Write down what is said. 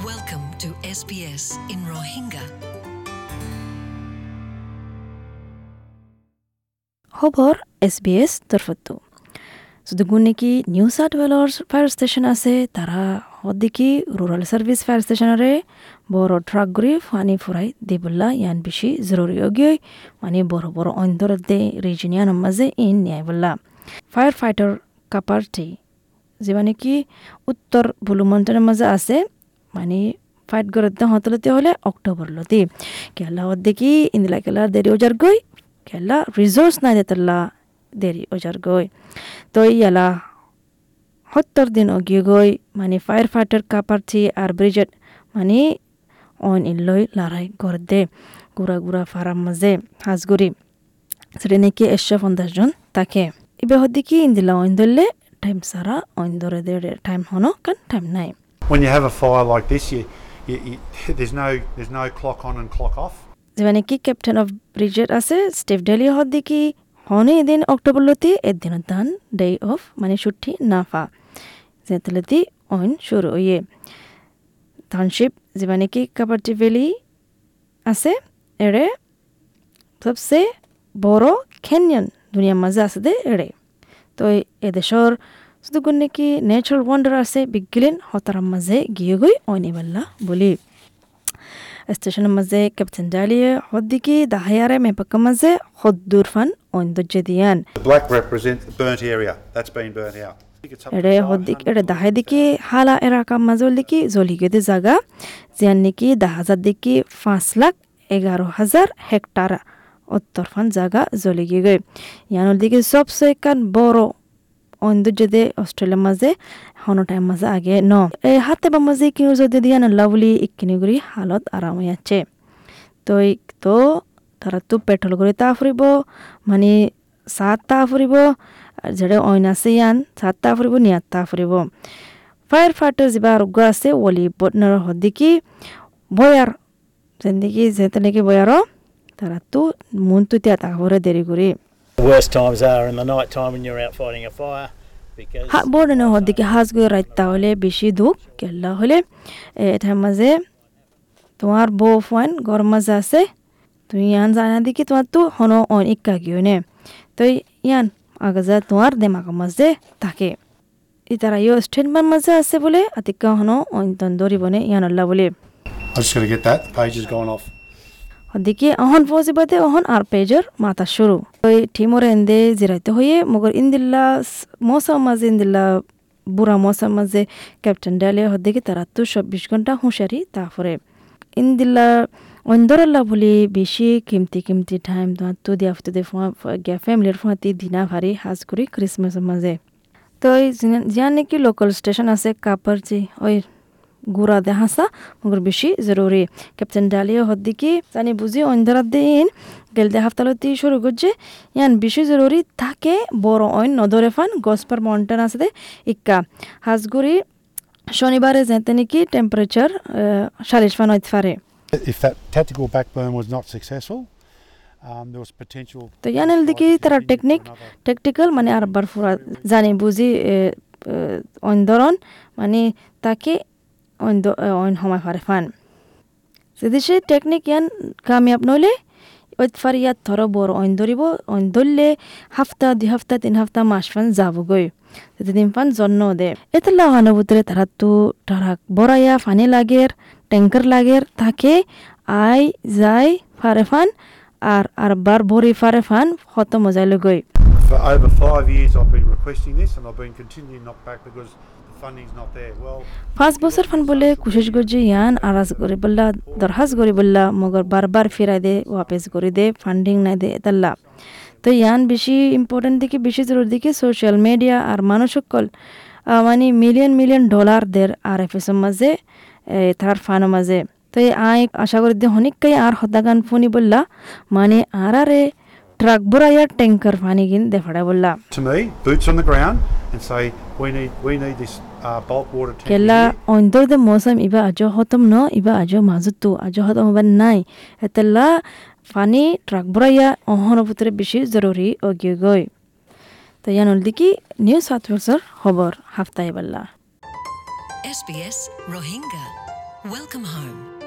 Welcome to SBS in Rohingya. খবর SBS তরফতো যদুগুণিকি নিউ সাউথ ওয়েলর ফায়ার স্টেশন আছে তারা হদ্দিকি রুরাল সার্ভিস ফায়ার স্টেশনরে বড় ট্রাক গুড়ি ফানি ফুরাই দিবুল্লা ইয়ান বেশি জরুরি অগিয়ে মানে বড় বড় অন্তর দে রিজিনিয়ান মাঝে ইন নিয়াই বললা ফায়ার ফাইটার কাপারটি যে মানে কি উত্তর বুলুমন্টনের মাঝে আছে মানে ফাইট করতে হতলতে হলে অক্টোবর লতি। কেলা দেখি ইন্দিলা কেলা দেরি ওজার গই, কেলা রিসোর্স নাই দেতলা দেরি ওজার গই। তো ইয়ালা সত্তর দিন অগিয়ে গই মানে ফায়ার ফাইটার কাপারছি আর ব্রিজেট মানে অন ইল্লই লড়াই করে দে গুড়া গুড়া ফারাম মাঝে, হাজগুড়ি। সেটা নাকি একশো পঞ্চাশ জন তাকে। এবার হদি কি ইন্দিলা অইন ধরলে টাইম সারা অইন ধরে টাইম হনো কান টাইম নাই। When you have a fire like this, you, you, you there's no there's no clock on and clock off. যেখানে কি ক্যাপ্টেন অফ ব্রিগেড আছে স্টেফ ডেলি হদ দেখি হনে এদিন অক্টোবর লতি এদিন দান ডে অফ মানে ছুটি না ফা যেতলতি অইন শুরু ইয়ে। টাউনশিপ যেখানে কি কাবাটি ভ্যালি আছে এড়ে সবচেয়ে বড় খেনিয়ন দুনিয়ার মাঝে আছে দে এড়ে। তো এদেশর শুধু কোন নাকি ন্যাচারাল ওয়ান্ডার আছে বিজ্ঞান হতারার মাঝে গিয়ে গই অনিবাল্লা বলি স্টেশনের মাঝে ক্যাপ্টেন ডালিয়ে হদ্দিকি দাহায়ারে মেপাকা মাঝে হদ্দুর ফান ঐন্দর্য দিয়ান The black represents the burnt area that's been burnt out. I think it's up to এড়ে হদ্দিক 500. এড়ে দাহাই দিকি হালা এলাকা মাজল দিকি জলিগেদে জাগা জিয়ান নাকি দা হাজার দিকি পাঁচ লাখ এগারো হাজার হেক্টার উত্তর ফান জাগা জ্বলিগে গই ইয়ানোর দিকে সবচেয়ে কান বড় ঐন্দর্যদে অস্ট্রেলিয়ার মাঝে হন টাইম মাঝে আগে ন। এই হাতে বা মাঝে কিনো যদি দিয়া না লাভলি ইকিনি গুড়ি হালত আরাম হয়ে আছে। তো তো, তারা তো পেট্রোল করে তা ফুরিব মানে সাত তা ফুরিব যেটা অইন আছে ইয়ান, সাত তা ফুরিব, নিয়াত তা ফুরিব। ফায়ার ফাইটার যা আরোগ্য আছে, ওলি বটনার হদ্দিকি বয়ার যেদিকে যেতে নাকি বয়ার তারা তো মন তো তা দেরি করে The worst times are in the night time when you're out fighting a fire হা বড় হদ্দিকে হাজ গৈ রাইতা হলে বেশি দুঃখ কেল্লা হলে এটার মাঝে তোমার বউ ফান ঘর মাঝে আছে তুই ইয়ান জানা দিকে তোমার তো হন অন ইক্কা গিয়ে নে তো ইয়ান আগাজা তোমার দেমাগের মাঝে থাকে ইতারা ইয় স্টেটমেন্ট মাঝে আছে বলে আতিকা হন অন্তন দরিবনে ইয়ান আল্লাহ বলে হদিকে অহন পৌঁছিবাতে অহন আর পেজর মাথা শুরু। ওই ঠিমর এন্দে জিরাইতে হয়ে মগর ইন্দিল্লা মৌসম মাঝে ইন্দিল্লা বুড়া মৌসম মাঝে ক্যাপ্টেন ডালে হদিকে তারা তো চব্বিশ ঘণ্টা হুঁশারি তারপরে ইন্দিল্লা অন্দরল্লা বলি বেশি কিমতি কিমতি টাইম তোমার তো দিয়া দে গিয়া ফ্যামিলির ফুঁয়াতি দিনা ভারি হাজ করি ক্রিসমাসের মাঝে। তো জিয়া নাকি লোকাল স্টেশন আছে? কাপার যে ওই গুড়া দে হাসা মগর বেশি জরুরি। ক্যাপ্টেন ডালিয়া হদ্দিকি জানি বুঝি অন্ধরাত দিন গেল দে হাফতালতি শুরু করছে। ইয়ান বেশি জরুরি থাকে বড় অইন নদরে ফান গসপার মাউন্টেন আছে দে ইক্কা। হাজগুড়ি শনিবারে যেতে নাকি টেম্পারেচার চাল্লিশ ফান হইতে পারে। If that tactical backburn was not successful, um, there was potential. তো ইয়ানের দিকে তারা টেকনিক টেকটিক্যাল মানে আর বার ফুরা জানি বুঝি অন্দরন মানে তাকে অইন সময় ফারে ফান যদি সে টেকনিক ইয়ান কামিয়াব নইলে ওই ফার ইয়াত ধর বড় অইন ধরিব অইন ধরলে হাফতা দুই হাফতা তিন হাফতা মাস ফান যাবগৈ যদি দিন ফান জন্ম দে এতে লাগানুভূতিরে তারা তো তারা বড়াইয়া ফানি লাগের ট্যাঙ্কার লাগের তাকে আই যাই ফারে ফান আর আর বার ভরি ফারে ফান হত মজাইল গই For over five years, I've been requesting this, and I've been continuing knocked back because পাঁচ বছর ফান বলে কোশিশ করছি ইয়ান আরাজ করে বললা দরখাস্ত করে বললা মগর বারবার ফিরাই দে ওয়াপেস করে দে ফান্ডিং নাই দে এতাল্লা তো ইয়ান বেশি ইম্পর্টেন্ট দিকে বেশি জরুরি দিকে সোশ্যাল মিডিয়া আর মানুষ সকল মানে মিলিয়ন মিলিয়ন ডলার দের আর এফ এসের মাঝে তার ফানের মাঝে। তো এই আই আশা করি দিয়ে হনিকাই আর হতাগান ফোনি বললা মানে আর আরে ট্রাক বড়াইয়া ট্যাঙ্কার ফানি গিন দেখাড়া বললা। To me, boots on the ground, and say we need we need this কেলা. অন্তর দে মৌসুম ইবা আজ হতম ন ইবা আজ মাজুতো আজ হতম হবার নাই এতেলা পানি ট্রাক বড়াইয়া অহন ভিতরে বেশি জরুরি অগিয়ে গই তো ইয়ানুল দিকি নিউ সাউথ ওয়েলসর খবর হাফতাই Balla SBS Rohingya. Welcome home.